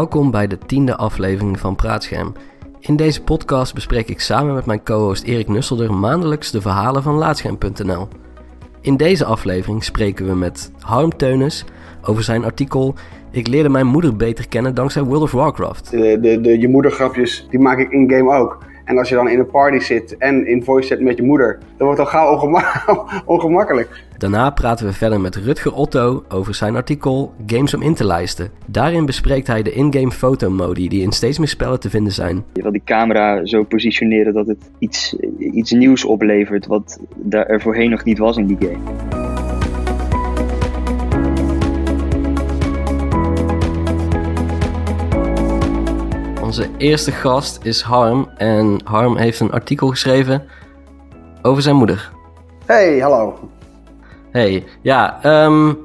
Welkom bij de tiende aflevering van Praatscherm. In deze podcast bespreek ik samen met mijn co-host Erik Nusselder maandelijks de verhalen van Laatscherm.nl. In deze aflevering spreken we met Harm Teunis over zijn artikel Ik leerde mijn moeder beter kennen dankzij World of Warcraft. De, de, de je moedergrapjes, die maak ik in-game ook. En als je dan in een party zit en in voice chat met je moeder, dan wordt het al gauw ongema ongemakkelijk. Daarna praten we verder met Rutger Otto over zijn artikel Games om in te lijsten. Daarin bespreekt hij de in-game fotomodi die in steeds meer spellen te vinden zijn. Je wil die camera zo positioneren dat het iets, iets nieuws oplevert wat er voorheen nog niet was in die game. Onze eerste gast is Harm en Harm heeft een artikel geschreven over zijn moeder. Hey, hallo. Hey, ja, um,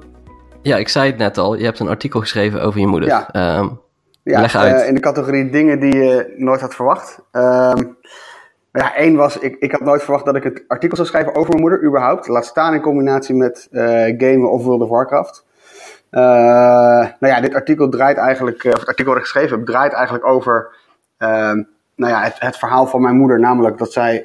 ja, ik zei het net al. Je hebt een artikel geschreven over je moeder. Ja, um, ja leg uit. Uh, in de categorie dingen die je nooit had verwacht. Um, ja, één was, ik, ik had nooit verwacht dat ik het artikel zou schrijven over mijn moeder, überhaupt. Laat staan in combinatie met uh, gamen of World of Warcraft. Uh, nou ja, dit artikel draait eigenlijk, of het artikel wat ik geschreven heb, draait eigenlijk over nou ja, het, verhaal van mijn moeder. Namelijk dat zij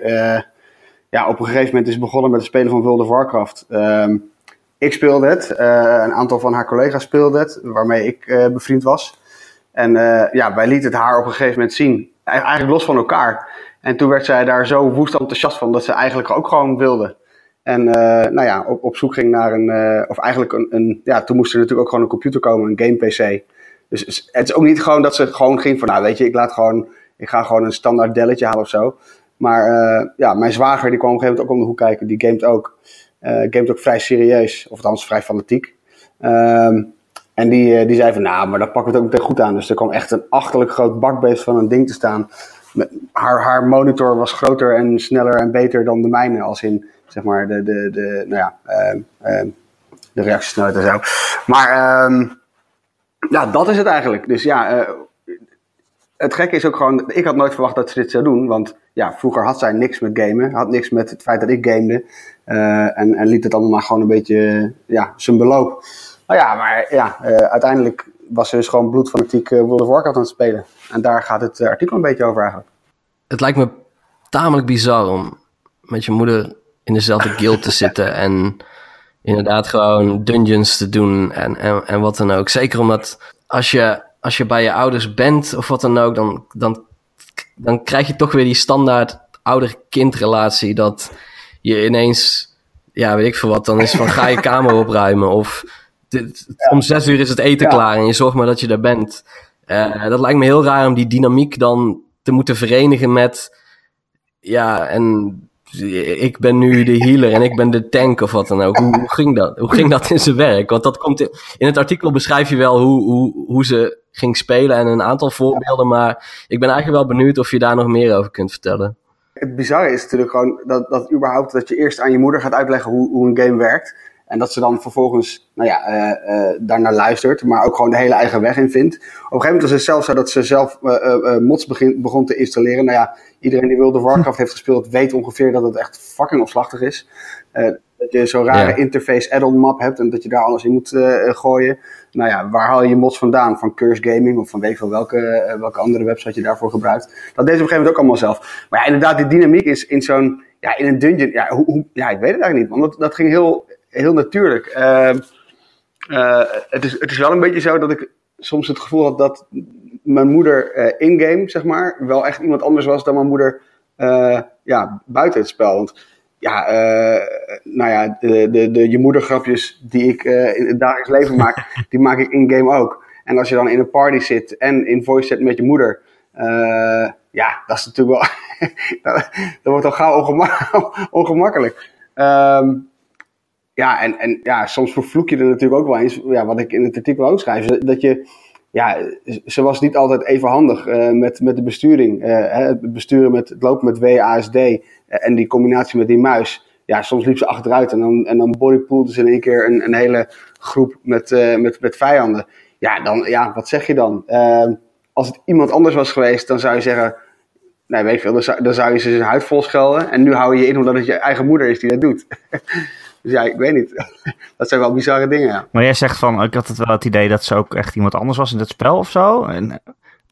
ja, op een gegeven moment is begonnen met het spelen van World of Warcraft. Um, ik speelde het, een aantal van haar collega's speelden het, waarmee ik bevriend was. En ja, wij lieten het haar op een gegeven moment zien, eigenlijk los van elkaar. En toen werd zij daar zo woest enthousiast van dat ze eigenlijk ook gewoon wilde. En nou ja, op, op zoek ging naar een, of eigenlijk een, een, ja, toen moest er natuurlijk ook gewoon een computer komen, een game PC. Dus het is ook niet gewoon dat ze gewoon ging van, nou weet je, ik laat gewoon, ik ga gewoon een standaard delletje halen of zo. Maar uh, ja, mijn zwager die kwam op een gegeven moment ook om de hoek kijken. Die gamet ook. Gamet ook vrij serieus. Of althans vrij fanatiek. Um, en die, die zei van, nou, maar dat pakken we het ook meteen goed aan. Dus er kwam echt een achterlijk groot bakbeest van een ding te staan. Haar, haar monitor was groter en sneller en beter dan de mijne. Als in, zeg maar, de, de, de nou ja, uh, de reactiesnelheid en zo. Maar um, ja, dat is het eigenlijk. Dus ja, het gekke is ook gewoon, ik had nooit verwacht dat ze dit zou doen. Want ja, vroeger had zij niks met gamen. Had niks met het feit dat ik gamede. Uh, en, en liet het allemaal maar gewoon een beetje, ja, zijn beloop. Nou ja, maar ja, uh, uiteindelijk was ze dus gewoon bloedfanatiek uh, World of Warcraft aan het spelen. En daar gaat het artikel een beetje over eigenlijk. Het lijkt me tamelijk bizar om met je moeder in dezelfde guild te zitten en inderdaad gewoon dungeons te doen en, en, en wat dan ook. Zeker omdat als je als je bij je ouders bent of wat dan ook, dan, dan, dan krijg je toch weer die standaard ouder-kindrelatie. Dat je ineens, ja, weet ik veel wat, dan is van ga je kamer opruimen. Of dit, om zes uur is het eten klaar en je zorgt maar dat je er bent. Uh, dat lijkt me heel raar om die dynamiek dan te moeten verenigen met, ja, en ik ben nu de healer en ik ben de tank of wat dan ook. Hoe, ging dat? Hoe ging dat in zijn werk? Want dat komt in, in het artikel beschrijf je wel hoe, hoe, hoe ze ging spelen en een aantal voorbeelden. Maar ik ben eigenlijk wel benieuwd of je daar nog meer over kunt vertellen. Het bizarre is natuurlijk gewoon dat, dat überhaupt dat je eerst aan je moeder gaat uitleggen hoe, hoe een game werkt. En dat ze dan vervolgens nou ja, uh, uh, daarnaar luistert, maar ook gewoon de hele eigen weg in vindt. Op een gegeven moment was het zelfs zo dat ze zelf uh, mods begin, begon te installeren. Nou ja, iedereen die World of Warcraft heeft gespeeld weet ongeveer dat het echt fucking opslachtig is. dat je zo'n rare interface add-on map hebt en dat je daar alles in moet gooien. Nou ja, waar haal je je mods vandaan? Van Curse Gaming of van weet veel welke, welke andere website je daarvoor gebruikt. Dat deed ze op een gegeven moment ook allemaal zelf. Maar ja, inderdaad, die dynamiek is in zo'n, ja, in een dungeon, ja, hoe, hoe, ja, ik weet het eigenlijk niet. Want dat, dat ging heel heel natuurlijk. Uh, uh, het, is, het is wel een beetje zo dat ik soms het gevoel had dat mijn moeder uh, in-game, zeg maar, wel echt iemand anders was dan mijn moeder ja, buiten het spel. Want ja, nou ja, de, de, de je moedergrapjes die ik in het dagelijks leven maak, die maak ik in-game ook. En als je dan in een party zit en in voice chat met je moeder, ja, dat is natuurlijk wel, dat, wordt al gauw ongema ongemakkelijk. Um, ja, en, en ja, soms vervloek je er natuurlijk ook wel eens, ja, wat ik in het artikel ook schrijf, dat je, ja, ze was niet altijd even handig uh, met, met de besturing. Uh, het besturen met, het lopen met WASD uh, en die combinatie met die muis. Ja, soms liep ze achteruit en dan, en dan bodypoolde ze in één keer een, een hele groep met, met, met vijanden. Ja, dan, ja, wat zeg je dan? als het iemand anders was geweest, dan zou je zeggen, nee, weet je veel, dan zou, dan zou je ze zijn huid vol schelden. En nu hou je je in omdat het je eigen moeder is die dat doet. Dus ja, ik weet niet. dat zijn wel bizarre dingen, ja. Maar jij zegt van, ik had het wel het idee dat ze ook echt iemand anders was in het spel of zo. En,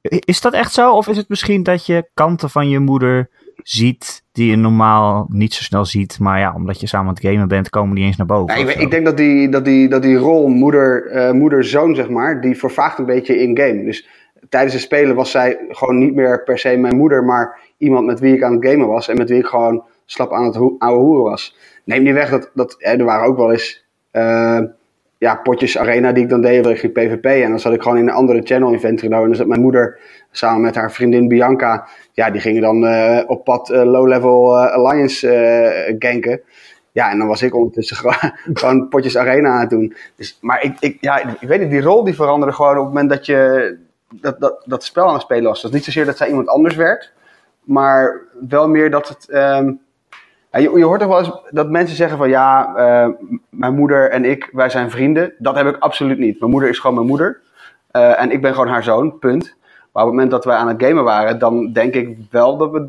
is dat echt zo? Of is het misschien dat je kanten van je moeder ziet die je normaal niet zo snel ziet. Maar ja, omdat je samen aan het gamen bent, komen die eens naar boven. Ja, ik, ik, denk dat die, dat die, dat die rol moeder, uh, moeder-zoon, zeg maar, die vervaagt een beetje in-game. Dus tijdens het spelen was zij gewoon niet meer per se mijn moeder, maar iemand met wie ik aan het gamen was. En met wie ik gewoon slap aan het oude hoeren was. Neem niet weg dat, dat er waren ook wel eens uh, ja, potjes arena die ik dan deed richting PvP. En dan zat ik gewoon in een andere channel inventory. Nou, en dan zat mijn moeder samen met haar vriendin Bianca. Ja, die gingen dan uh, op pad uh, low-level alliance ganken. Ja, en dan was ik ondertussen gewoon, potjes arena aan het doen. Dus, maar ik, ik, ja, ik weet niet, die rol die veranderde gewoon op het moment dat je dat, dat, dat spel aan het spelen was. Dat is niet zozeer dat zij iemand anders werd. Maar wel meer dat het... Um, je, je, hoort toch wel eens dat mensen zeggen van ja, uh, mijn moeder en ik, wij zijn vrienden. Dat heb ik absoluut niet. Mijn moeder is gewoon mijn moeder. Uh, en ik ben gewoon haar zoon, punt. Maar op het moment dat wij aan het gamen waren, dan denk ik wel dat we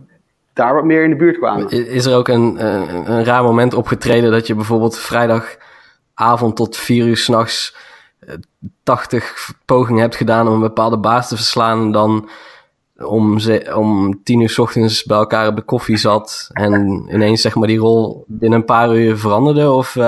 daar wat meer in de buurt kwamen. Is er ook een, een, een raar moment opgetreden dat je bijvoorbeeld vrijdagavond tot vier uur s'nachts 80 pogingen hebt gedaan om een bepaalde baas te verslaan dan om, ze, om tien uur s ochtends bij elkaar op de koffie zat en ineens zeg maar die rol binnen een paar uur veranderde? Of, uh...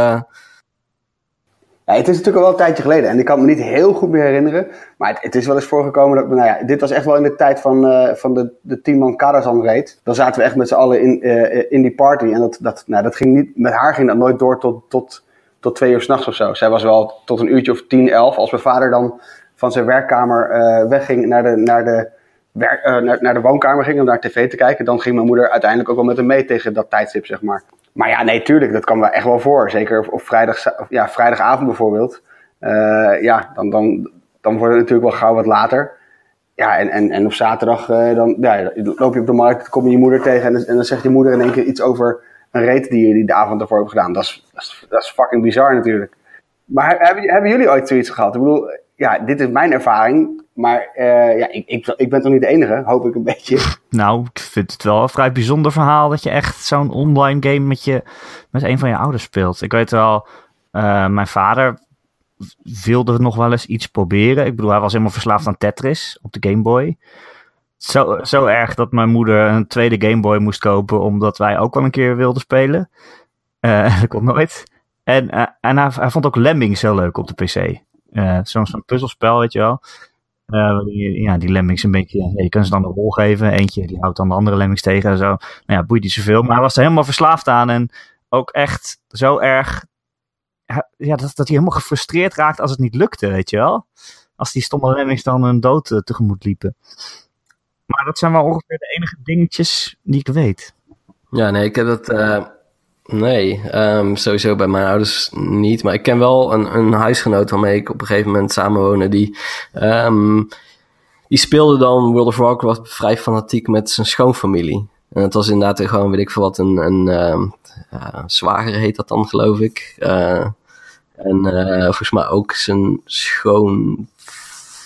ja, het is natuurlijk al wel een tijdje geleden en ik kan me niet heel goed meer herinneren. Maar het, het is wel eens voorgekomen dat, nou ja, dit was echt wel in de tijd van, uh, van de, de tien man Karazan reed. Dan zaten we echt met z'n allen in, uh, in die party en dat, dat, nou, dat ging niet, met haar ging dat nooit door tot, tot, tot twee uur s'nachts of zo. Zij was wel tot een uurtje of tien, elf. Als mijn vader dan van zijn werkkamer wegging naar de, naar de uh, naar, de woonkamer ging om naar tv te kijken, dan ging mijn moeder uiteindelijk ook wel met hem mee tegen dat tijdstip, zeg maar. Maar ja, nee, tuurlijk, dat kan wel echt wel voor. Zeker op vrijdag, vrijdagavond bijvoorbeeld. Uh, ja, dan, dan, dan wordt het natuurlijk wel gauw wat later. Ja, en, en, en op zaterdag uh, dan, ja, loop je op de markt, kom je je moeder tegen en, en dan zegt je moeder in één keer iets over een reet die je die de avond ervoor hebt gedaan. Dat is, dat is, dat is fucking bizar natuurlijk. Maar hebben, hebben jullie ooit zoiets gehad? Ik bedoel, ja, dit is mijn ervaring. Maar uh, ja, ik, ik, ik, ben toch niet de enige, hoop ik een beetje. Nou, ik vind het wel een vrij bijzonder verhaal dat je echt zo'n online game met, je, met een van je ouders speelt. Ik weet wel, uh, mijn vader wilde nog wel eens iets proberen. Ik bedoel, hij was helemaal verslaafd aan Tetris op de Game Boy. Zo, zo erg dat mijn moeder een tweede Game Boy moest kopen, omdat wij ook wel een keer wilden spelen. Uh, dat komt nooit. En, en hij, vond ook Lemmings heel leuk op de PC. Zo'n zo puzzelspel, weet je wel. Uh, ja, die lemmings een beetje, je kan ze dan een rol geven. Eentje die houdt dan de andere lemmings tegen en zo. Nou ja, boeit niet zoveel. Maar hij was er helemaal verslaafd aan. En ook echt zo erg, ja, dat, dat hij helemaal gefrustreerd raakt als het niet lukte, weet je wel. Als die stomme lemmings dan een dood uh, tegemoet liepen. Maar dat zijn wel ongeveer de enige dingetjes die ik weet. Ja, nee, ik heb dat... Uh Nee, um, sowieso bij mijn ouders niet. Maar ik ken wel een, een huisgenoot waarmee ik op een gegeven moment samenwoonde. Die, um, die speelde dan World of Warcraft vrij fanatiek met zijn schoonfamilie. En het was inderdaad gewoon, weet ik veel wat, een, een uh, zwager heet dat dan, geloof ik. Uh, en uh, volgens mij ook zijn schoon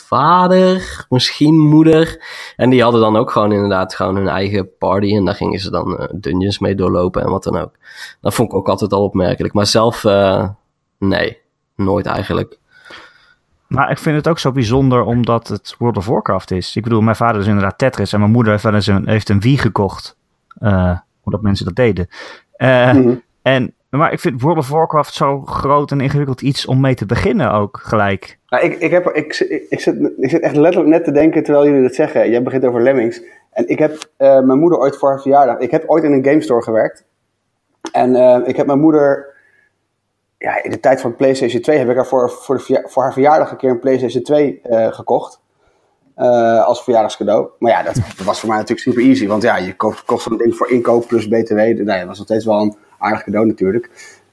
vader, misschien moeder. En die hadden dan ook gewoon inderdaad gewoon hun eigen party. En daar gingen ze dan uh, dungeons mee doorlopen en wat dan ook. Dat vond ik ook altijd al opmerkelijk. Maar zelf, uh, nee, nooit eigenlijk. Maar ik vind het ook zo bijzonder omdat het World of Warcraft is. Ik bedoel, mijn vader is inderdaad Tetris en mijn moeder heeft wel eens een, heeft een Wii gekocht. Uh, omdat mensen dat deden. Uh, mm -hmm. En maar ik vind World of Warcraft zo groot en ingewikkeld iets om mee te beginnen ook gelijk. Nou, ik, ik, heb, ik, ik, zit, ik zit echt letterlijk net te denken terwijl jullie dat zeggen. Jij begint over Lemmings. En ik heb uh, mijn moeder ooit voor haar verjaardag... Ik heb ooit in een game store gewerkt. En uh, ik heb mijn moeder... Ja, in de tijd van PlayStation 2 heb ik haar voor, voor, de, voor haar verjaardag een keer een PlayStation 2 uh, gekocht. als verjaardagscadeau. Maar ja, dat, was voor mij natuurlijk super easy. Want ja, je kocht, kost zo'n ding voor inkoop plus BTW. Nee, dat was nog steeds wel een aardig cadeau natuurlijk.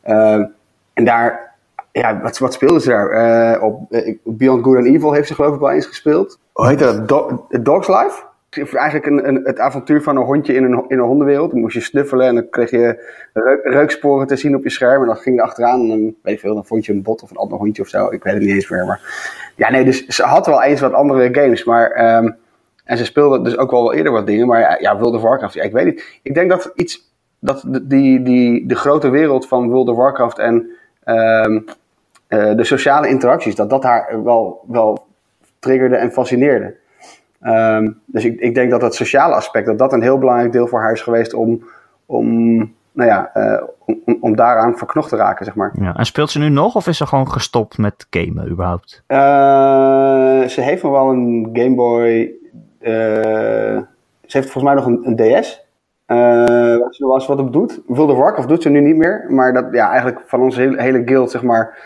Uh, en daar, ja, wat, wat speelden ze daar? Uh, op Beyond Good and Evil heeft ze geloof ik wel eens gespeeld. Hoe heet dat? Do Dog's Life? Eigenlijk een, een, het avontuur van een hondje in een, in een hondenwereld. Dan moest je snuffelen en dan kreeg je reuk, reuksporen te zien op je scherm. En dan ging je achteraan en dan, weet je veel, dan vond je een bot of een ander hondje of zo. Ik weet het niet eens meer. Maar ja, nee, dus ze had wel eens wat andere games. Maar, um, en ze speelde dus ook wel eerder wat dingen. Maar ja, World of Warcraft, ja, ik weet niet. Ik denk dat iets dat die, die, de grote wereld van World of Warcraft en ehm, eh, de sociale interacties, dat dat haar wel, wel triggerde en fascineerde. Ehm, dus ik, ik denk dat het sociale aspect, dat dat een heel belangrijk deel voor haar is geweest om, om, nou ja, uh, om, om daaraan verknocht te raken, zeg maar. Ja, en speelt ze nu nog of is ze gewoon gestopt met gamen überhaupt? Uh, ze heeft nog wel een Game Boy. ze heeft volgens mij nog een, een DS. Waar ze was wat op doet. World of doet ze nu niet meer. Maar dat, ja, eigenlijk van onze hele, guild, zeg maar,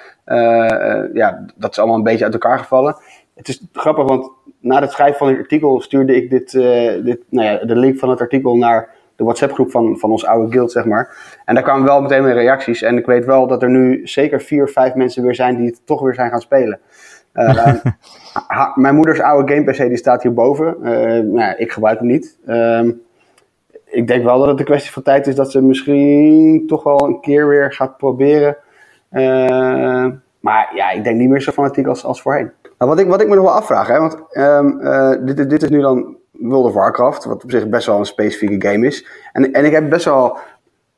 ja, dat is allemaal een beetje uit elkaar gevallen. Het is grappig, want na het schrijven van het artikel stuurde ik dit, dit, nou ja, de link van het artikel naar de WhatsApp-groep van, van ons oude guild, zeg maar. En daar kwamen wel meteen weer reacties. En ik weet wel dat er nu zeker vier vijf mensen weer zijn die het toch weer zijn gaan spelen. Mijn moeders oude game PC die staat hierboven. Uh, nou, ik gebruik hem niet. Uh, ik denk wel dat het een kwestie van tijd is dat ze misschien toch wel een keer weer gaat proberen. maar ja, ik denk niet meer zo fanatiek als, als voorheen. Nou, wat, ik, wat ik me nog wel afvraag, hè, want um, uh, dit, dit is nu dan World of Warcraft, wat op zich best wel een specifieke game is. En, en ik heb best wel,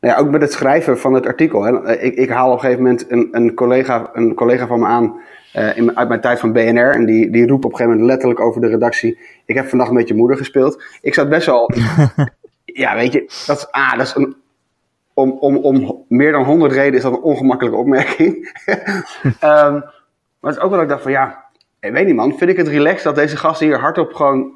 ja, ook met het schrijven van het artikel, hè, ik, ik haal op een gegeven moment een, een, collega, een collega van me aan uh, in, uit mijn tijd van BNR. En die, die roept op een gegeven moment letterlijk over de redactie: Ik heb vannacht met je moeder gespeeld. Ik zat best wel. ja, weet je, dat is, ah, dat is een. Om, om, om meer dan honderd redenen is dat een ongemakkelijke opmerking. um, maar het is ook wel dat ik dacht van ja ik weet niet man, vind ik het relaxed dat deze gast hier hardop gewoon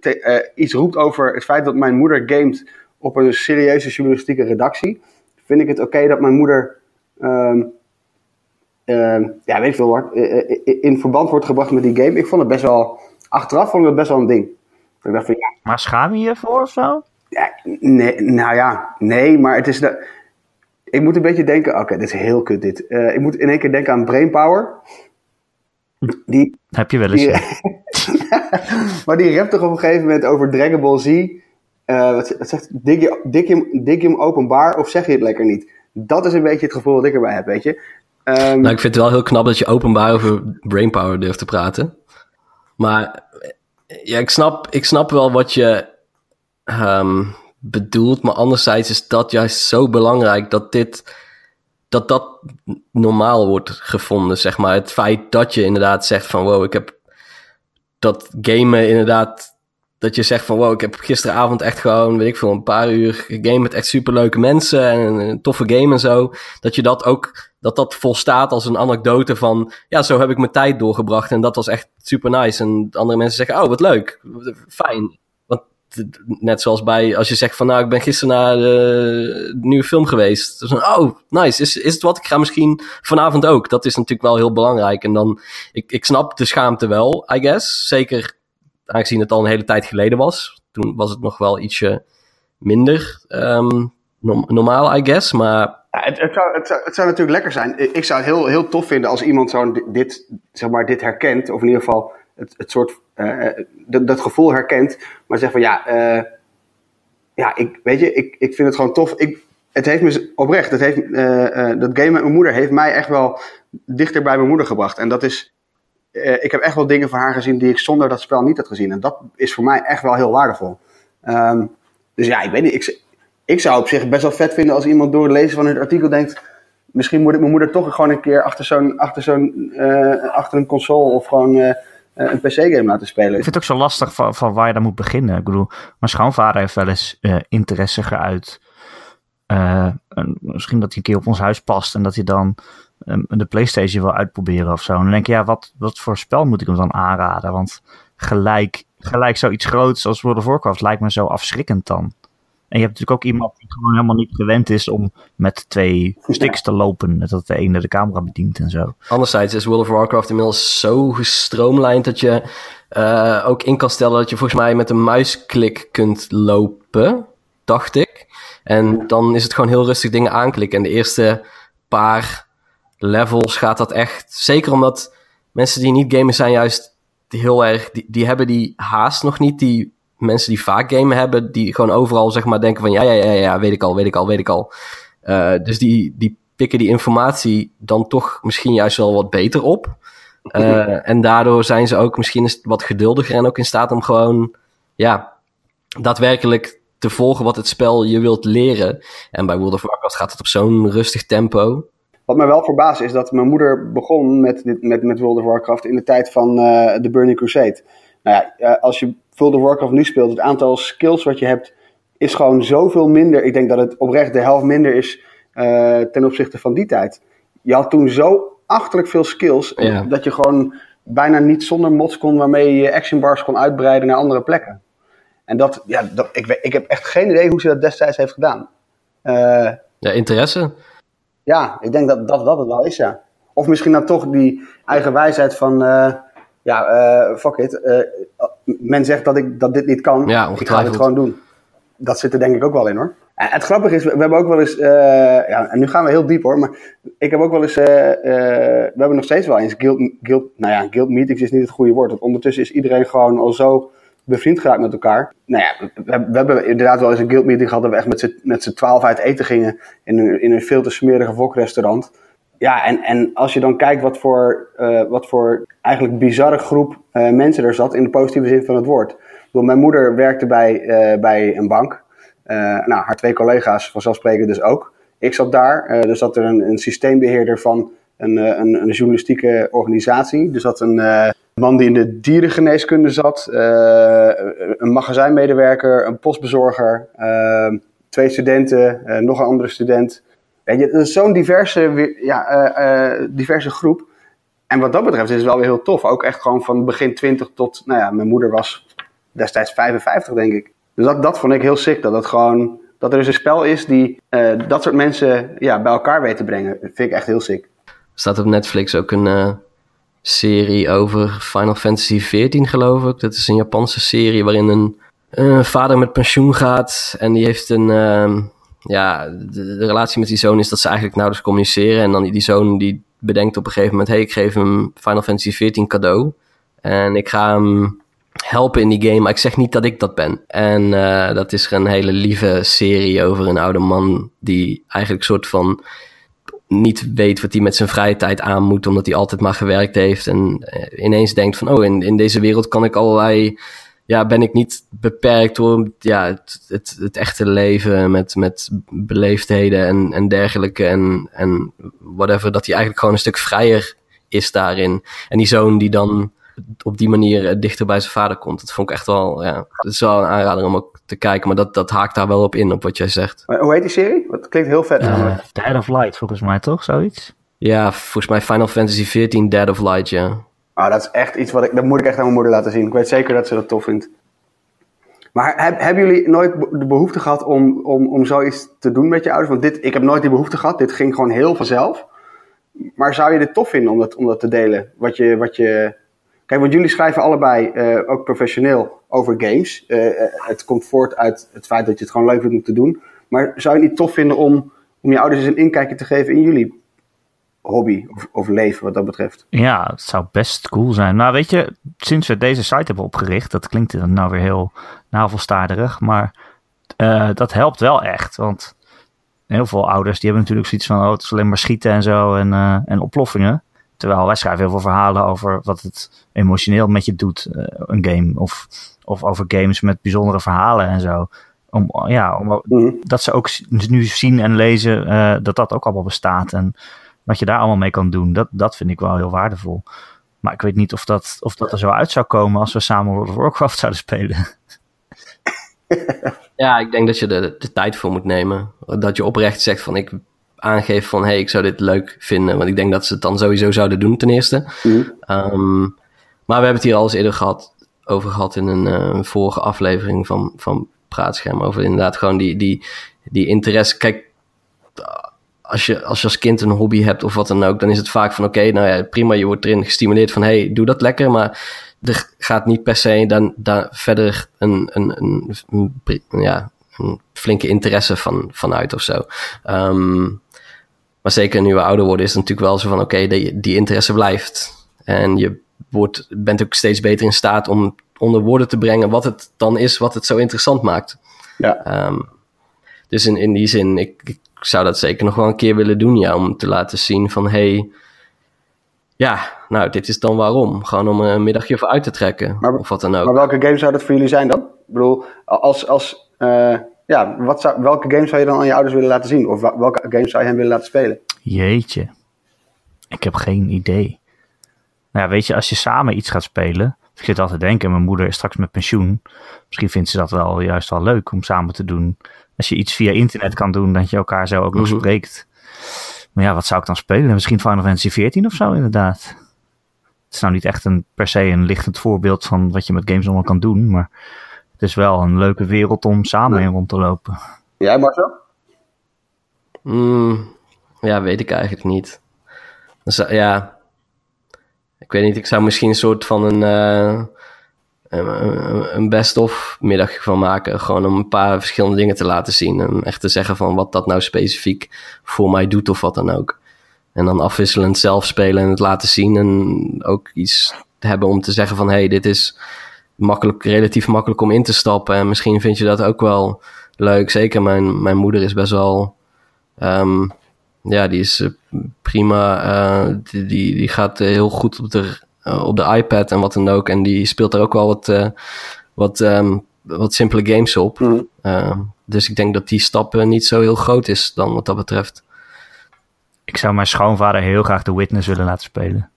uh, iets roept over het feit dat mijn moeder gamet op een serieuze journalistieke redactie. Vind ik het oké dat mijn moeder, um, ja weet ik veel wat, in verband wordt gebracht met die game. Ik vond het best wel, achteraf vond ik het best wel een ding. Ik dacht van, ja. Maar schaam je je voor of zo? Ja, nee, nou ja, nee, maar het is de, ik moet een beetje denken, oké, dit is heel kut dit. Uh, ik moet in één keer denken aan Brainpower. Die, Heb je wel eens. maar die rapt toch op een gegeven moment over Dragon Ball Z. Uh, wat, zegt, dik je, dik, je, dik je hem openbaar of zeg je het lekker niet? Dat is een beetje het gevoel dat ik erbij heb, weet je. Um, nou, ik vind het wel heel knap dat je openbaar over brainpower durft te praten. Maar ja, ik snap, ik snap wel wat je um, bedoelt. Maar anderzijds is dat juist zo belangrijk dat dit dat dat normaal wordt gevonden, zeg maar. Het feit dat je inderdaad zegt van wow, ik heb dat gamen inderdaad, dat je zegt van wow, ik heb gisteravond echt gewoon, weet ik veel, een paar uur game met echt superleuke mensen en een, toffe game en zo. Dat je dat ook, dat dat volstaat als een anekdote van ja, zo heb ik mijn tijd doorgebracht en dat was echt super nice. En andere mensen zeggen, oh, wat leuk, fijn net zoals bij als je zegt van nou, ik ben gisteren naar de, nieuwe film geweest. Dus, oh, nice. Is, is het wat? Ik ga misschien vanavond ook. Dat is natuurlijk wel heel belangrijk. En dan, ik, ik snap de schaamte wel, I guess. Zeker aangezien het al een hele tijd geleden was. Toen was het nog wel ietsje minder um, normaal, I guess. Maar het, zou, het, zou, het, zou, natuurlijk lekker zijn. Ik zou het heel, heel tof vinden als iemand zo dit, zeg maar, dit herkent. Of in ieder geval het, het soort, uh, dat, dat, gevoel herkent, maar zegt van ja, uh, ja ik, weet je, ik, ik vind het gewoon tof. Ik, het heeft me oprecht, het heeft, uh, dat game met mijn moeder heeft mij echt wel dichter bij mijn moeder gebracht. En dat is, ik heb echt wel dingen van haar gezien die ik zonder dat spel niet had gezien. En dat is voor mij echt wel heel waardevol. Um, dus ja, ik weet niet, ik, ik zou op zich best wel vet vinden als iemand door het lezen van het artikel denkt misschien moet ik mijn moeder toch gewoon een keer achter zo'n achter zo'n achter een console of gewoon eh, een PC-game laten spelen. Ik vind het ook zo lastig van, van waar je dan moet beginnen. Ik bedoel, mijn schoonvader heeft wel eens uh, interesse geuit. Uh, misschien dat hij een keer op ons huis past en dat hij dan um, de PlayStation wil uitproberen of zo. En dan denk je, ja, wat, wat voor spel moet ik hem dan aanraden? Want gelijk, gelijk zoiets groots als World of Warcraft lijkt me zo afschrikkend dan. En je hebt natuurlijk ook iemand die gewoon helemaal niet gewend is om met twee sticks te lopen. Dat de ene de camera bedient en zo. Anderzijds is World of Warcraft inmiddels zo gestroomlijnd dat je uh, ook in kan stellen dat je volgens mij met een muisklik kunt lopen, dacht ik. En dan is het gewoon heel rustig dingen aanklikken. En de eerste paar levels gaat dat echt. Zeker omdat mensen die niet gamen zijn juist heel erg. Die, die hebben die haast nog niet. Die mensen die vaak gamen hebben, die gewoon overal zeg maar denken van ja, ja, ja, ja, weet ik al, weet ik al, weet ik al. Uh, dus die, die pikken die informatie dan toch misschien juist wel wat beter op. Uh, en daardoor zijn ze ook misschien wat geduldiger en ook in staat om gewoon, ja, daadwerkelijk te volgen wat het spel je wilt leren. En bij World of Warcraft gaat het op zo'n rustig tempo. Wat mij wel verbaast is dat mijn moeder begon met, dit, met, met World of Warcraft in de tijd van uh, de Burning Crusade. Nou ja, als je World of Warcraft nu speelt, het aantal skills wat je hebt is gewoon zoveel minder. Ik denk dat het oprecht de helft minder is uh, ten opzichte van die tijd. Je had toen zo achterlijk veel skills dat je gewoon bijna niet zonder mods kon waarmee je action bars kon uitbreiden naar andere plekken. En dat, ja, dat, ik, ik heb echt geen idee hoe ze dat destijds heeft gedaan. Uh, ja, interesse. Ja, ik denk dat, dat dat het wel is, ja. Of misschien dan toch die eigen wijsheid van, uh, ja, uh, fuck it. Men zegt dat ik dat dit niet kan, ja, ik ga het gewoon doen. Dat zit er denk ik ook wel in hoor. En het grappige is, we hebben ook wel eens, ja, en nu gaan we heel diep hoor, maar ik heb ook wel eens, we hebben nog steeds wel eens guild, guild, nou ja, guild meetings is niet het goede woord, want ondertussen is iedereen gewoon al zo bevriend geraakt met elkaar. Nou ja, we, we, hebben inderdaad wel eens een guildmeeting gehad dat we echt met z'n twaalf uit eten gingen in een, in een veel te smerige vokrestaurant. Ja, en, en als je dan kijkt wat voor, uh, wat voor eigenlijk bizarre groep uh, mensen er zat, in de positieve zin van het woord. Mijn moeder werkte bij, uh, bij een bank. nou, haar twee collega's vanzelfsprekend dus ook. Ik zat daar, er zat er een, een systeembeheerder van een, een, een journalistieke organisatie. Er zat een man die in de dierengeneeskunde zat, een magazijnmedewerker, een postbezorger, twee studenten, nog een andere student. Weet je, zo'n diverse, ja, diverse groep. En wat dat betreft is het wel weer heel tof. Ook echt gewoon van begin 20 tot, nou ja, mijn moeder was destijds 55, denk ik. Dus dat, dat vond ik heel sick. Dat, het gewoon, dat er dus een spel is die dat soort mensen ja, bij elkaar weet te brengen. Dat vind ik echt heel sick. Staat op Netflix ook een serie over Final Fantasy XIV, geloof ik. Dat is een Japanse serie waarin een vader met pensioen gaat. En die heeft een. Ja, de, relatie met die zoon is dat ze eigenlijk nauwelijks communiceren. En dan die, zoon die bedenkt op een gegeven moment: hey, ik geef hem Final Fantasy XIV cadeau. En ik ga hem helpen in die game, maar ik zeg niet dat ik dat ben. En uh, dat is een hele lieve serie over een oude man die eigenlijk soort van niet weet wat hij met zijn vrije tijd aan moet, omdat hij altijd maar gewerkt heeft. En eh, ineens denkt van, oh, in, in deze wereld kan ik allerlei, ja, ben ik niet beperkt door ja, het, het, het echte leven met, met beleefdheden en, en dergelijke. En, en whatever, dat hij eigenlijk gewoon een stuk vrijer is daarin. En die zoon die dan op die manier eh, dichter bij zijn vader komt. Dat vond ik echt wel, ja, dat is wel een aanrader om ook te kijken. Maar dat, dat haakt daar wel op in, op wat jij zegt. Maar hoe heet die serie? Dat klinkt heel vet uh, Dead of Light, volgens mij toch, zoiets? Ja, volgens mij Final Fantasy XIV Dead of Light, ja. Ah, dat is echt iets wat ik, dat moet ik echt aan mijn moeder laten zien. Ik weet zeker dat ze dat tof vindt. Maar heb, hebben jullie nooit de behoefte gehad om, om, om zoiets te doen met je ouders? Want dit, ik heb nooit die behoefte gehad. Dit ging gewoon heel vanzelf. Maar zou je dit tof vinden om dat, om dat te delen? Wat je, wat je, Kijk, want jullie schrijven allebei uh, ook professioneel over games. Uh, het komt voort uit het feit dat je het gewoon leuk vindt om te doen. Maar zou je het niet tof vinden om, om je ouders eens een inkijkje te geven in jullie hobby of, of, leven wat dat betreft? Ja, het zou best cool zijn. Nou, weet je, sinds we deze site hebben opgericht, dat klinkt dan nou weer heel navelstaarderig, maar uh, dat helpt wel echt. Want heel veel ouders die hebben natuurlijk zoiets van, oh, het is alleen maar schieten en zo en, en oploffingen. Terwijl wij schrijven heel veel verhalen over wat het emotioneel met je doet, uh, een game. Of, of over games met bijzondere verhalen en zo. Om, ja, om, mhm. Dat ze ook nu zien en lezen dat dat ook allemaal bestaat. En wat je daar allemaal mee kan doen, dat, dat vind ik wel heel waardevol. Maar ik weet niet of dat, of dat er zo uit zou komen als we samen World of Warcraft zouden spelen. Ja, ik denk dat je er de tijd voor moet nemen. Dat je oprecht zegt van ik aangeeft van... hey, ik zou dit leuk vinden. Want ik denk dat ze het dan sowieso zouden doen ten eerste. Mhm. Ehm, maar we hebben het hier al eens eerder gehad, over gehad in een, uh, vorige aflevering van, van Praatscherm. Over inderdaad gewoon die, die, die interesse. Kijk, als je, als je als kind een hobby hebt of wat dan ook, dan is het vaak van oké, nou ja, prima, je wordt erin gestimuleerd van hey, doe dat lekker, maar er gaat niet per se dan, dan verder een, een, een, een ja, een flinke interesse van, vanuit of zo. Um, maar zeker nu we ouder worden, is het natuurlijk wel zo van: oké, die, die interesse blijft. En je wordt, bent ook steeds beter in staat om onder woorden te brengen wat het dan is wat het zo interessant maakt. Ja. Um, dus in, in die zin, ik, ik, zou dat zeker nog wel een keer willen doen, ja, om te laten zien van hey, ja, nou, dit is dan waarom. Gewoon om een middagje voor uit te trekken. Maar, of wat dan ook. Maar welke game zou dat voor jullie zijn dan? Ik bedoel, als, als ja, wat zou, welke games zou je dan aan je ouders willen laten zien? Of welke games zou je hen willen laten spelen? Jeetje. Ik heb geen idee. Nou ja, weet je, als je samen iets gaat spelen. Ik zit altijd te denken, mijn moeder is straks met pensioen. Misschien vindt ze dat wel juist wel leuk om samen te doen. Als je iets via internet kan doen, dat je elkaar zo ook nog mhm. spreekt. Maar ja, wat zou ik dan spelen? Misschien Final Fantasy 14 of zo, inderdaad. Het is nou niet echt een, per se een lichtend voorbeeld van wat je met games allemaal kan doen. Maar het is wel een leuke wereld om samen in rond te lopen. Jij, Marcel? Mm, ja, weet ik eigenlijk niet. Dus, ja, ik weet niet, ik zou misschien een soort van een, uh, een, een best-of middag van maken. Gewoon om een paar verschillende dingen te laten zien. En echt te zeggen van wat dat nou specifiek voor mij doet of wat dan ook. En dan afwisselend zelf spelen en het laten zien. En ook iets hebben om te zeggen van... hey, dit is makkelijk, relatief makkelijk om in te stappen. En misschien vind je dat ook wel leuk. Zeker mijn, mijn moeder is best wel... Um, ja, die is eh, prima. Uh, die, die, gaat heel goed op de, op de iPad en wat dan ook. En die speelt er ook wel wat, wat, um, wat simpele games op. Mm. dus ik denk dat die stap niet zo heel groot is dan wat dat betreft. Ik zou mijn schoonvader heel graag The Witness willen laten spelen.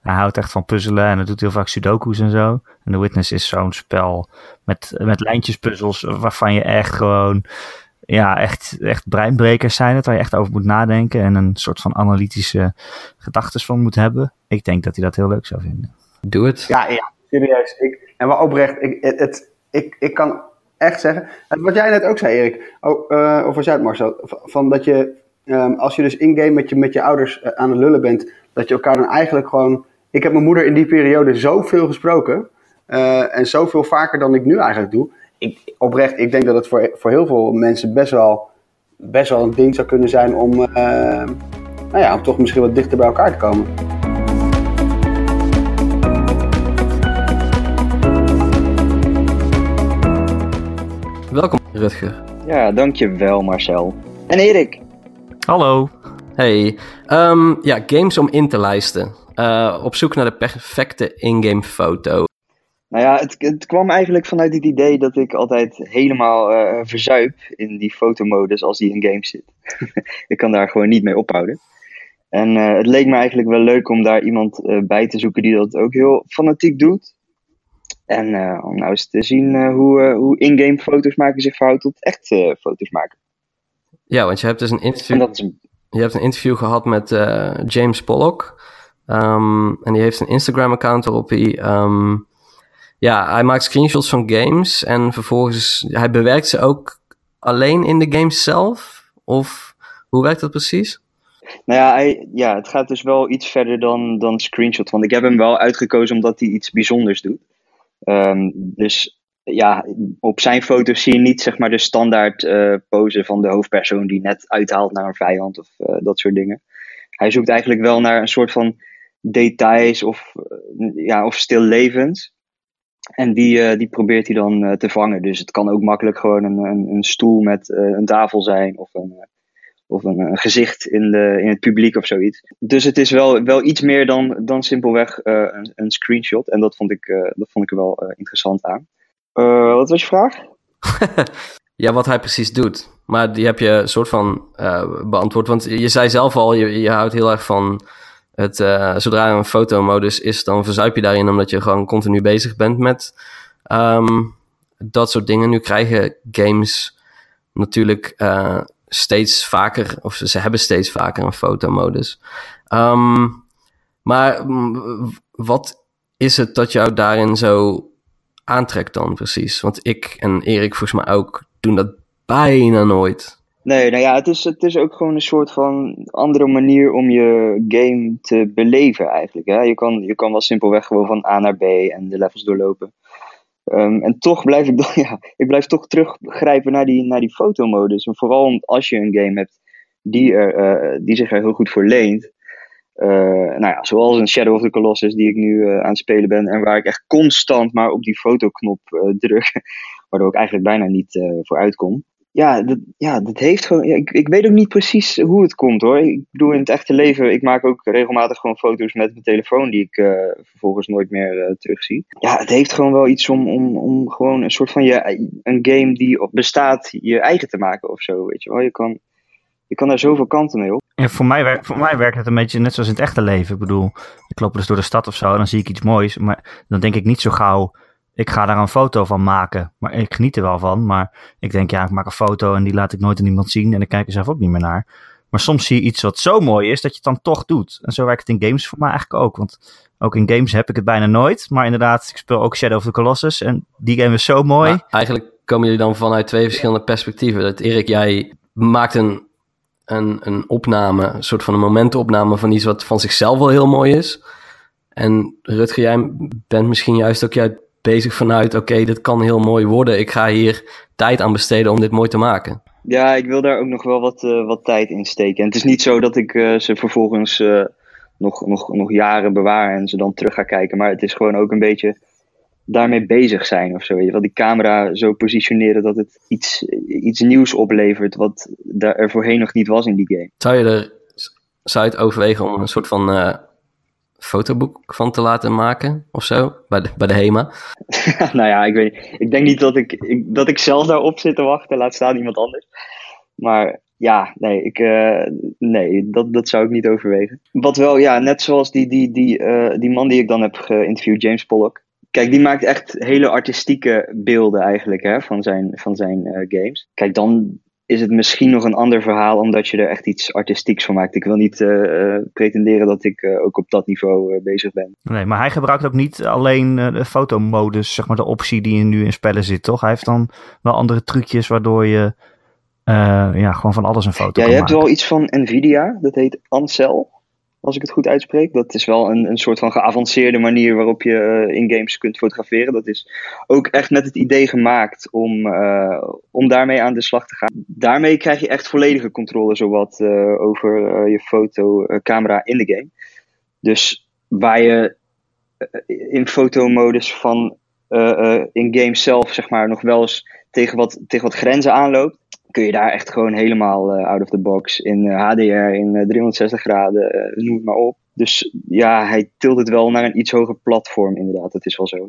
Hij houdt echt van puzzelen en hij doet heel vaak sudoku's en zo. En The Witness is zo'n spel met, met lijntjespuzzels waarvan je echt gewoon... Ja, echt, echt breinbrekers zijn het, waar je echt over moet nadenken en een soort van analytische gedachten van moet hebben. Ik denk dat hij dat heel leuk zou vinden. Doe het. Ja, ja serieus. Ik, en wel oprecht, ik, het, ik, ik kan echt zeggen, wat jij net ook zei Erik, oh, uh, of was jij het Marcel, van dat je Ehm, als je dus in-game met je, met je ouders eh, aan het lullen bent, dat je elkaar dan eigenlijk gewoon. Ik heb mijn moeder in die periode zoveel gesproken. Uh, en zoveel vaker dan ik nu eigenlijk doe. Ik, oprecht, ik denk dat het voor, voor heel veel mensen best wel, best wel een ding zou kunnen zijn om, uh, nou ja, om toch misschien wat dichter bij elkaar te komen. Welkom, Rutger. Ja, dankjewel Marcel. En Erik. Hallo. Hey. Um, ja, games om in te lijsten. Uh, op zoek naar de perfecte in-game foto. Nou ja, het, het, kwam eigenlijk vanuit het idee dat ik altijd helemaal uh, verzuip in die fotomodus als die in games zit. ik kan daar gewoon niet mee ophouden. En uh, het leek me eigenlijk wel leuk om daar iemand bij te zoeken die dat ook heel fanatiek doet. En om nou eens te zien hoe, hoe in-game foto's maken zich verhoudt tot echt foto's maken. Ja, want je hebt dus een interview, je hebt een interview gehad met James Pollock. Um, en die heeft een Instagram-account waarop hij... Um, ja, hij maakt screenshots van games en vervolgens... Hij bewerkt ze ook alleen in de games zelf? Of hoe werkt dat precies? Nou ja, hij, ja, het gaat dus wel iets verder dan, dan screenshots. Want ik heb hem wel uitgekozen omdat hij iets bijzonders doet. Um, dus ja, op zijn foto's zie je niet zeg maar de standaard uh, pose van de hoofdpersoon die net uithaalt naar een vijand of uh, dat soort dingen. Hij zoekt eigenlijk wel naar een soort van details of, uh, ja, of stillevens. En die, die probeert hij dan te vangen. Dus het kan ook makkelijk gewoon een, een, een stoel met een tafel zijn of een, of een, gezicht in, de, in het publiek of zoiets. Dus het is wel, wel iets meer dan, dan simpelweg een, een screenshot. En dat vond ik, dat vond ik er wel interessant aan. Wat was je vraag? ja, wat hij precies doet. Maar die heb je een soort van beantwoord. Want je zei zelf al, je, je houdt heel erg van het. Uh, zodra er een fotomodus is, dan verzuip je daarin omdat je gewoon continu bezig bent met um, dat soort dingen. Nu krijgen games natuurlijk uh, steeds vaker, of ze hebben steeds vaker een fotomodus. Um, maar wat is het dat jou daarin zo aantrekt dan precies? Want ik en Erik volgens mij ook doen dat bijna nooit. Nee, nou ja, het is, het is ook gewoon een soort van andere manier om je game te beleven eigenlijk. Hè? Je, kan, je kan wel simpelweg gewoon van A naar B en de levels doorlopen. Um, en toch blijf ik, dan, ja, ik blijf toch teruggrijpen naar die, naar die fotomodus. En vooral als je een game hebt die, er, uh, die zich er heel goed voor leent. Uh, nou ja, zoals een Shadow of the Colossus die ik nu uh, aan het spelen ben. En waar ik echt constant maar op die fotoknop druk. Waardoor ik eigenlijk bijna niet voor uitkom. Ja, dat, ja, dat heeft gewoon. ik, ik weet ook niet precies hoe het komt hoor. Ik bedoel, in het echte leven, ik maak ook regelmatig gewoon foto's met mijn telefoon die ik uh, vervolgens nooit meer uh, terugzie. Ja, het heeft gewoon wel iets om, om, om gewoon een soort van je, een game die bestaat, je eigen te maken of zo. Weet je wel, je kan, je kan daar zoveel kanten mee op. En voor mij, werkt, voor mij werkt het een beetje net zoals in het echte leven. Ik bedoel, ik loop dus door de stad of zo en dan zie ik iets moois. Maar dan denk ik niet zo gauw ik ga daar een foto van maken. Maar ik geniet er wel van. Maar ik denk, ja, ik maak een foto en die laat ik nooit aan iemand zien. En ik kijk er zelf ook niet meer naar. Maar soms zie je iets wat zo mooi is dat je het dan toch doet. En zo werkt het in games voor mij eigenlijk ook. Want ook in games heb ik het bijna nooit. Maar inderdaad, ik speel ook Shadow of the Colossus. En die game is zo mooi. eigenlijk komen jullie dan vanuit twee verschillende perspectieven. Dat Erik, jij maakt een, een, een opname, een soort van een momentopname van iets wat van zichzelf wel heel mooi is. En Rutger, jij bent misschien juist ook juist bezig vanuit, oké, dit kan heel mooi worden. Ik ga hier tijd aan besteden om dit mooi te maken. Ja, ik wil daar ook nog wel wat, uh, wat tijd in steken. En het is niet zo dat ik uh, ze vervolgens uh, nog, nog, nog jaren bewaar en ze dan terug ga kijken. Maar het is gewoon ook een beetje daarmee bezig zijn of zo. Wel, die camera zo positioneren dat het iets, iets nieuws oplevert wat daar er voorheen nog niet was in die game. Zou je er zou je het overwegen om een soort van fotoboek van te laten maken of zo, bij de, bij de HEMA? nou ja, ik weet Ik denk niet dat ik, ik, dat ik zelf daarop zit te wachten, laat staan iemand anders. Maar ja, nee, ik, uh, nee dat, dat zou ik niet overwegen. Wat wel, ja, net zoals die, die, die, uh, die man die ik dan heb geïnterviewd, James Pollock. Kijk, die maakt echt hele artistieke beelden eigenlijk hè, van zijn, van zijn uh, games. Kijk, dan is het misschien nog een ander verhaal omdat je er echt iets artistieks van maakt. Ik wil niet uh, pretenderen dat ik uh, ook op dat niveau bezig ben. Nee, maar hij gebruikt ook niet alleen de fotomodus, zeg maar de optie die nu in spellen zit, toch? Hij heeft dan wel andere trucjes waardoor je ja, gewoon van alles een foto ja, kan maken. Ja, je hebt wel iets van Nvidia, dat heet Ancel als ik het goed uitspreek. Dat is wel een, een soort van geavanceerde manier waarop je uh, in games kunt fotograferen. Dat is ook echt met het idee gemaakt om, uh, om daarmee aan de slag te gaan. Daarmee krijg je echt volledige controle zowat uh, over je fotocamera in de game. Dus waar je in fotomodus van in games zelf zeg maar nog wel eens tegen wat, tegen wat grenzen aanloopt kun je daar echt gewoon helemaal uh, out of the box in HDR, eh, in 360 eh, graden, noem het maar op. Dus ja, hij tilt het wel naar een iets hoger platform, inderdaad. Dat is wel zo.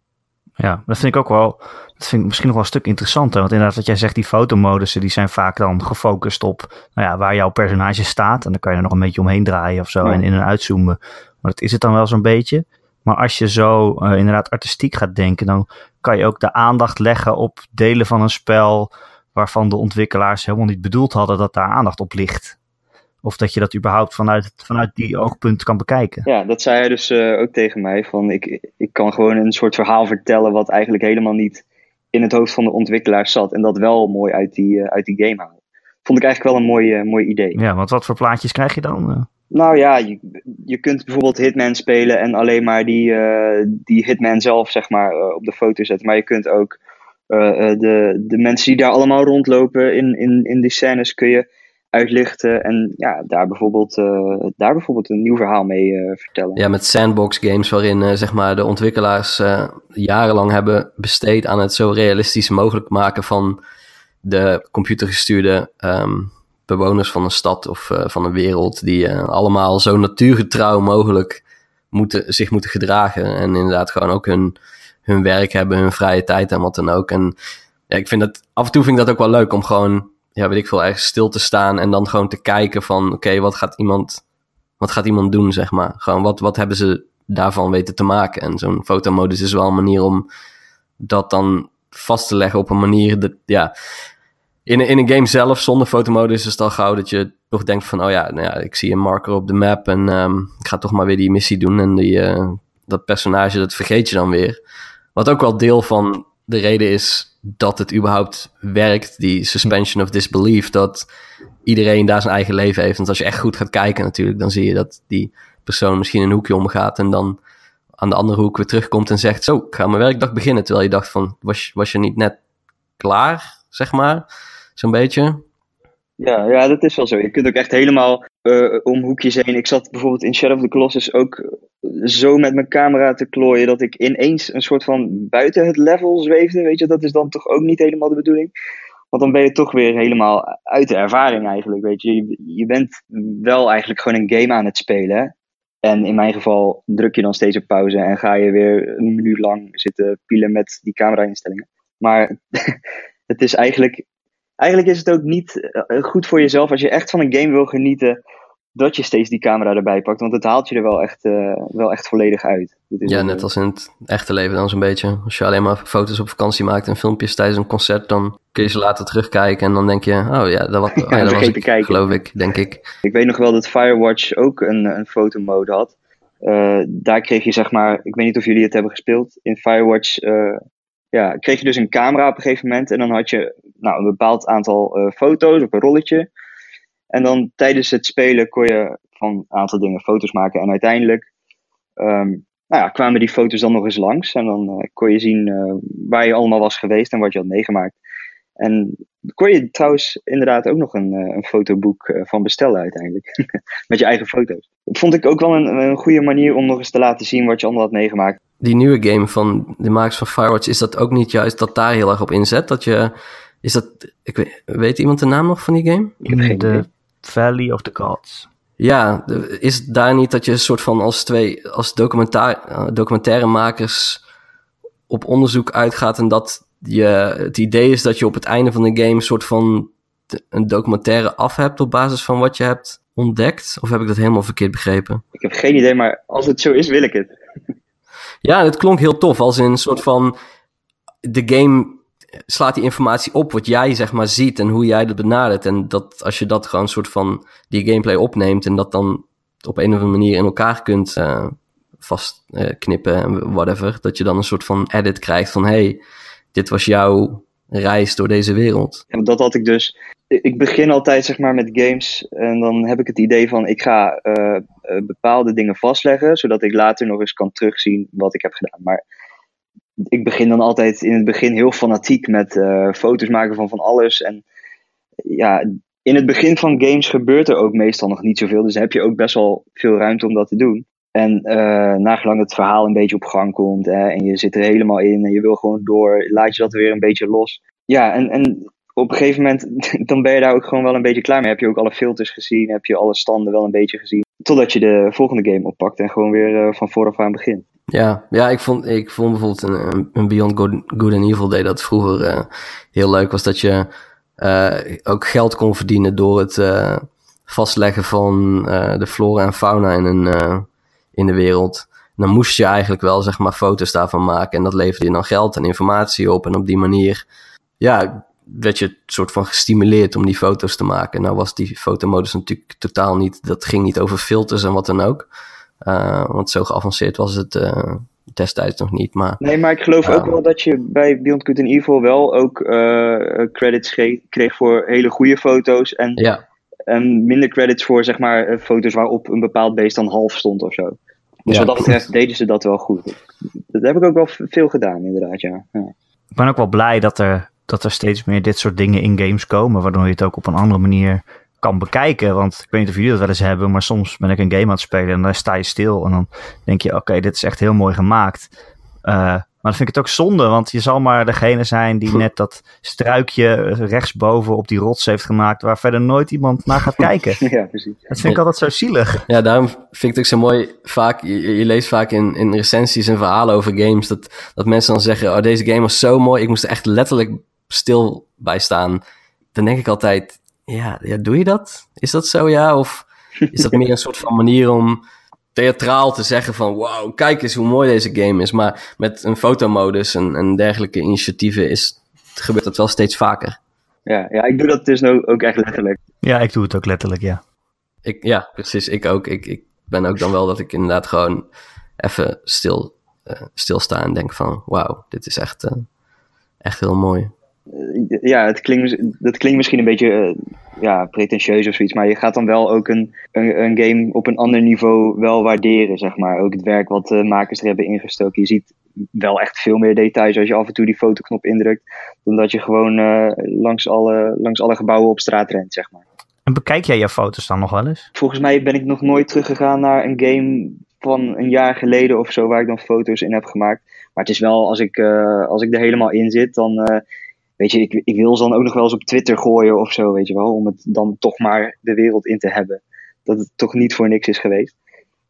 Ja, dat vind ik ook wel. Dat vind ik misschien nog wel een stuk interessanter. Want inderdaad, wat jij zegt, die fotomodussen, die zijn vaak dan gefocust op nou ja, waar jouw personage staat. En dan kan je er nog een beetje omheen draaien of zo en in en uitzoomen. Maar dat is het dan wel zo'n beetje. Maar als je zo inderdaad artistiek gaat denken, dan kan je ook de aandacht leggen op delen van een spel waarvan de ontwikkelaars helemaal niet bedoeld hadden dat daar aandacht op ligt. Of dat je dat überhaupt vanuit, vanuit die oogpunt kan bekijken. Ja, dat zei hij dus uh, ook tegen mij. Van ik, ik kan gewoon een soort verhaal vertellen wat eigenlijk helemaal niet in het hoofd van de ontwikkelaars zat. En dat wel mooi uit die, uh, uit die game halen. Vond ik eigenlijk wel een mooi, uh, mooi idee. Ja, want wat voor plaatjes krijg je dan? Nou ja, je, je kunt bijvoorbeeld Hitman spelen en alleen maar die, die Hitman zelf zeg maar, op de foto zetten. Maar je kunt ook de, de mensen die daar allemaal rondlopen in, in, in die scènes kun je uitlichten en ja, daar, bijvoorbeeld, uh, daar bijvoorbeeld een nieuw verhaal mee vertellen. Ja, met sandbox games waarin zeg maar de ontwikkelaars jarenlang hebben besteed aan het zo realistisch mogelijk maken van de computergestuurde um, bewoners van een stad of van een wereld die allemaal zo natuurgetrouw mogelijk moeten, zich moeten gedragen en inderdaad gewoon ook hun hun werk hebben, hun vrije tijd en wat dan ook. En ja, ik vind dat af en toe vind ik dat ook wel leuk om gewoon, ja, weet ik veel, ergens stil te staan en dan gewoon te kijken van, oké, wat gaat iemand, wat gaat iemand doen, zeg maar. Gewoon, wat, wat hebben ze daarvan weten te maken? En zo'n fotomodus is wel een manier om dat dan vast te leggen op een manier dat, ja, in, in een game zelf zonder fotomodus is het al gauw dat je toch denkt van, oh ja, nou ja, ik zie een marker op de map en um, ik ga toch maar weer die missie doen en die, uh, dat personage, dat vergeet je dan weer. Wat ook wel deel van de reden is dat het überhaupt werkt, die suspension of disbelief, dat iedereen daar zijn eigen leven heeft. Want als je echt goed gaat kijken natuurlijk, dan zie je dat die persoon misschien een hoekje omgaat en dan aan de andere hoek weer terugkomt en zegt, zo, ik ga mijn werkdag beginnen. Terwijl je dacht van, was, was je niet net klaar, zeg maar, zo'n beetje? Ja, ja, dat is wel zo. Je kunt ook echt helemaal uh, om hoekjes heen. Ik zat bijvoorbeeld in Shadow of the Colossus ook zo met mijn camera te klooien dat ik ineens een soort van buiten het level zweefde. Weet je, dat is dan toch ook niet helemaal de bedoeling. Want dan ben je toch weer helemaal uit de ervaring eigenlijk, weet je. Je, je bent wel eigenlijk gewoon een game aan het spelen. En in mijn geval druk je dan steeds op pauze en ga je weer een minuut lang zitten pielen met die camera-instellingen. Maar het is eigenlijk, eigenlijk is het ook niet eh, goed voor jezelf als je echt van een game wil genieten dat je steeds die camera erbij pakt. Want het haalt je er wel echt, uh, wel echt volledig uit. Ja, net als in het echte leven dan zo'n beetje. Als je alleen maar foto's op vakantie maakt en filmpjes tijdens een concert, dan kun je ze later terugkijken en dan denk je, oh ja, dat, oh ja, dat was ik, kijken. geloof ik, denk ik. Ik weet nog wel dat Firewatch ook een, een fotomode had. Uh, daar kreeg je zeg maar, ik weet niet of jullie het hebben gespeeld, in Firewatch uh, ja, kreeg je dus een camera op een gegeven moment en dan had je nou, een bepaald aantal foto's op een rolletje. En dan tijdens het spelen kon je van een aantal dingen foto's maken. En uiteindelijk um, nou ja, kwamen die foto's dan nog eens langs. En dan uh, kon je zien uh, waar je allemaal was geweest en wat je had meegemaakt. En kon je trouwens inderdaad ook nog een, een fotoboek van bestellen uiteindelijk. Met je eigen foto's. Dat vond ik ook wel een, een goede manier om nog eens te laten zien wat je allemaal had meegemaakt. Die nieuwe game van de makers van Firewatch, is dat ook niet juist dat daar heel erg op inzet? Dat je, is dat, ik weet, weet iemand de naam nog van die game? Ik heb geen idee. Valley of the Gods. Ja, is daar niet dat je een soort van als twee, als documentaire, uh, documentairemakers op onderzoek uitgaat en dat je, het idee is dat je op het einde van de game een soort van een documentaire af hebt op basis van wat je hebt ontdekt? Of heb ik dat helemaal verkeerd begrepen? Ik heb geen idee, maar als het zo is, wil ik het. ja, het klonk heel tof, als in een soort van de game slaat die informatie op wat jij zeg maar ziet en hoe jij dat benadert. En dat als je dat gewoon een soort van die gameplay opneemt en dat dan op een of andere manier in elkaar kunt uh, vastknippen uh, en whatever, dat je dan een soort van edit krijgt van hey, dit was jouw reis door deze wereld. Ja, dat had ik dus. Ik begin altijd zeg maar met games en dan heb ik het idee van ik ga uh, bepaalde dingen vastleggen, zodat ik later nog eens kan terugzien wat ik heb gedaan. Maar ik begin dan altijd in het begin heel fanatiek met uh, foto's maken van van alles. En ja, in het begin van games gebeurt er ook meestal nog niet zoveel. Dus heb je ook best wel veel ruimte om dat te doen. En uh, nagelang het verhaal een beetje op gang komt hè, en je zit er helemaal in en je wil gewoon door, laat je dat weer een beetje los. Ja, en, en op een gegeven moment, dan ben je daar ook gewoon wel een beetje klaar mee. Heb je ook alle filters gezien, heb je alle standen wel een beetje gezien. Totdat je de volgende game oppakt en gewoon weer uh, van vooraf aan begint. Ja, ja ik, vond, ik vond bijvoorbeeld een, een Beyond Good, and Evil deed dat vroeger uh, heel leuk. Was dat je uh, ook geld kon verdienen door het uh, vastleggen van de flora en fauna in, een, in de wereld. Dan moest je eigenlijk wel zeg maar foto's daarvan maken. En dat leverde je dan geld en informatie op. En op die manier ja, werd je soort van gestimuleerd om die foto's te maken. Nou was die fotomodus natuurlijk totaal niet... Dat ging niet over filters en wat dan ook. Uh, want zo geavanceerd was het uh, destijds nog niet. Maar, nee, maar ik geloof ook wel dat je bij Beyond Good and Evil wel ook uh, credits kreeg voor hele goede foto's. En, ja. en minder credits voor zeg maar foto's waarop een bepaald beest dan half stond of zo. Dus ja. wat dat betreft deden ze dat wel goed. Dat heb ik ook wel veel gedaan, inderdaad, ja. ja. Ik ben ook wel blij dat er, dat er steeds meer dit soort dingen in games komen, waardoor je het ook op een andere manier kan bekijken. Want ik weet niet of jullie dat wel eens hebben, maar soms ben ik een game aan het spelen en dan sta je stil. En dan denk je, oké, dit is echt heel mooi gemaakt. Uh, maar dan vind ik het ook zonde, want je zal maar degene zijn die net dat struikje rechtsboven op die rots heeft gemaakt, waar verder nooit iemand naar gaat kijken. Ja, precies. Dat vind ik altijd zo zielig. Ja, daarom vind ik het ook zo mooi. Vaak, je, je, leest vaak in, in recensies en verhalen over games dat, dat mensen dan zeggen: Oh, deze game was zo mooi, ik moest er echt letterlijk stil bij staan. Dan denk ik altijd: ja, ja, doe je dat? Is dat zo, ja? Of is dat meer een soort van manier om theatraal te zeggen van... wow, kijk eens hoe mooi deze game is. Maar met een fotomodus en, en dergelijke initiatieven is, gebeurt dat wel steeds vaker. Ja, ja, ik doe dat dus ook echt letterlijk. Ja, ik doe het ook letterlijk, ja. Ik, ja, precies. Ik ook. Ik, ik ben ook dan wel dat ik inderdaad gewoon even stil, uh, stilsta en denk van... wauw, dit is echt, uh, echt heel mooi. Eh, ja, het klinkt, dat klinkt misschien een beetje uh, ja, pretentieus of zoiets, maar je gaat dan wel ook een, een, een, game op een ander niveau wel waarderen, zeg maar. Ook het werk wat de makers er hebben ingestoken. Je ziet wel echt veel meer details als je af en toe die fotoknop indrukt, dan dat je gewoon uh, langs, alle, langs alle gebouwen op straat rent, zeg maar. En bekijk jij je foto's dan nog wel eens? Volgens mij ben ik nog nooit teruggegaan naar een game van een jaar geleden of zo, waar ik dan foto's in heb gemaakt. Maar het is wel, als ik, uh, als ik er helemaal in zit, dan weet je, ik, ik wil ze dan ook nog wel eens op Twitter gooien of zo, weet je wel. Om het dan toch maar de wereld in te hebben. Dat het toch niet voor niks is geweest.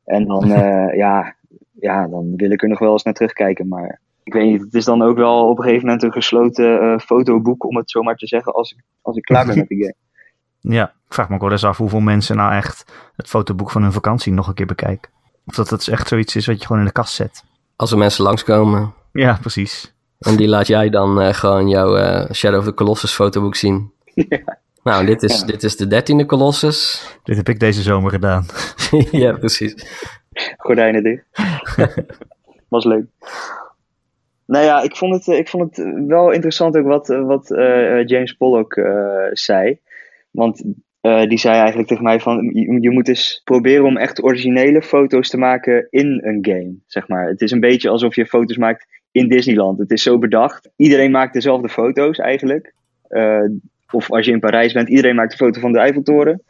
En dan, ja, ja, dan wil ik er nog wel eens naar terugkijken. Maar ik weet niet, het is dan ook wel op een gegeven moment een gesloten uh, fotoboek, om het zo maar te zeggen, als ik, als ik klaar ben met de game. Ja, ik vraag me ook wel eens af hoeveel mensen nou echt het fotoboek van hun vakantie nog een keer bekijken. Of dat het echt zoiets is wat je gewoon in de kast zet. Als er mensen langskomen. Ja, precies. En die laat jij dan uh, gewoon jouw uh, Shadow of the Colossus fotoboek zien. Ja. Nou, dit is, dit is de dertiende Colossus. Dit heb ik deze zomer gedaan. ja, precies. Gordijnen dicht. Was leuk. Nou ja, ik vond het, ik vond het wel interessant ook wat, wat uh, James Pollock uh, zei. Want die zei eigenlijk tegen mij van, je, je, moet eens proberen om echt originele foto's te maken in een game, zeg maar. Het is een beetje alsof je foto's maakt in Disneyland. Het is zo bedacht. Iedereen maakt dezelfde foto's eigenlijk. of als je in Parijs bent, iedereen maakt een foto van de Eiffeltoren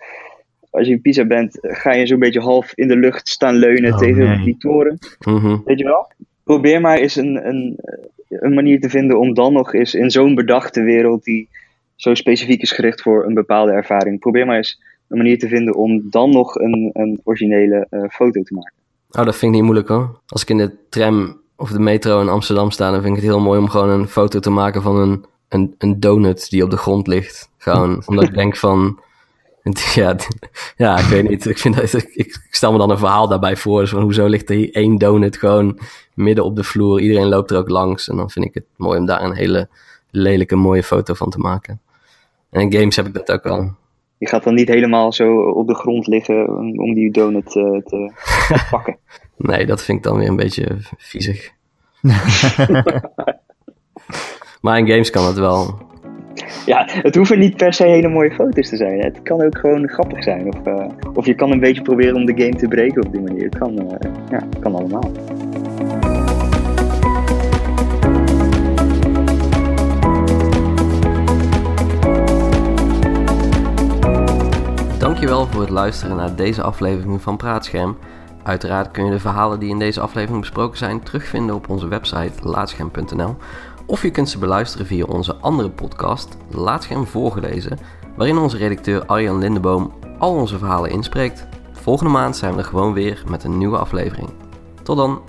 als je in Pisa bent, ga je zo'n beetje half in de lucht staan leunen oh, tegen die toren. Mhm. Weet je wel? Probeer maar eens een, een, een manier te vinden om dan nog eens in zo'n bedachte wereld die zo specifiek is gericht voor een bepaalde ervaring. Probeer maar eens een manier te vinden om dan nog een, een originele uh, foto te maken. Oh, dat vind ik niet moeilijk hoor. Als ik in de tram of de metro in Amsterdam sta, dan vind ik het heel mooi om gewoon een foto te maken van een, een, een donut die op de grond ligt. Gewoon omdat ik denk van, Ja, ja, ik weet niet. Ik, vind dat, ik, ik stel me dan een verhaal daarbij voor. Dus van hoezo ligt er hier één donut gewoon midden op de vloer? Iedereen loopt er ook langs. En dan vind ik het mooi om daar een hele lelijke mooie foto van te maken. En in games heb ik dat ook al. Je gaat dan niet helemaal zo op de grond liggen om die donut te, te pakken. nee, dat vind ik dan weer een beetje viezig. maar in games kan het wel ja, het hoeven niet per se hele mooie foto's te zijn. Het kan ook gewoon grappig zijn. Of, uh, of je kan een beetje proberen om de game te breken op die manier. Het kan, uh, ja, kan allemaal. Dankjewel voor het luisteren naar deze aflevering van Praatscherm. Uiteraard kun je de verhalen die in deze aflevering besproken zijn terugvinden op onze website laatscherm.nl of je kunt ze beluisteren via onze andere podcast, Laatscherm voorgelezen, waarin onze redacteur Arjan Lindeboom al onze verhalen inspreekt. Volgende maand zijn we er gewoon weer met een nieuwe aflevering. Tot dan!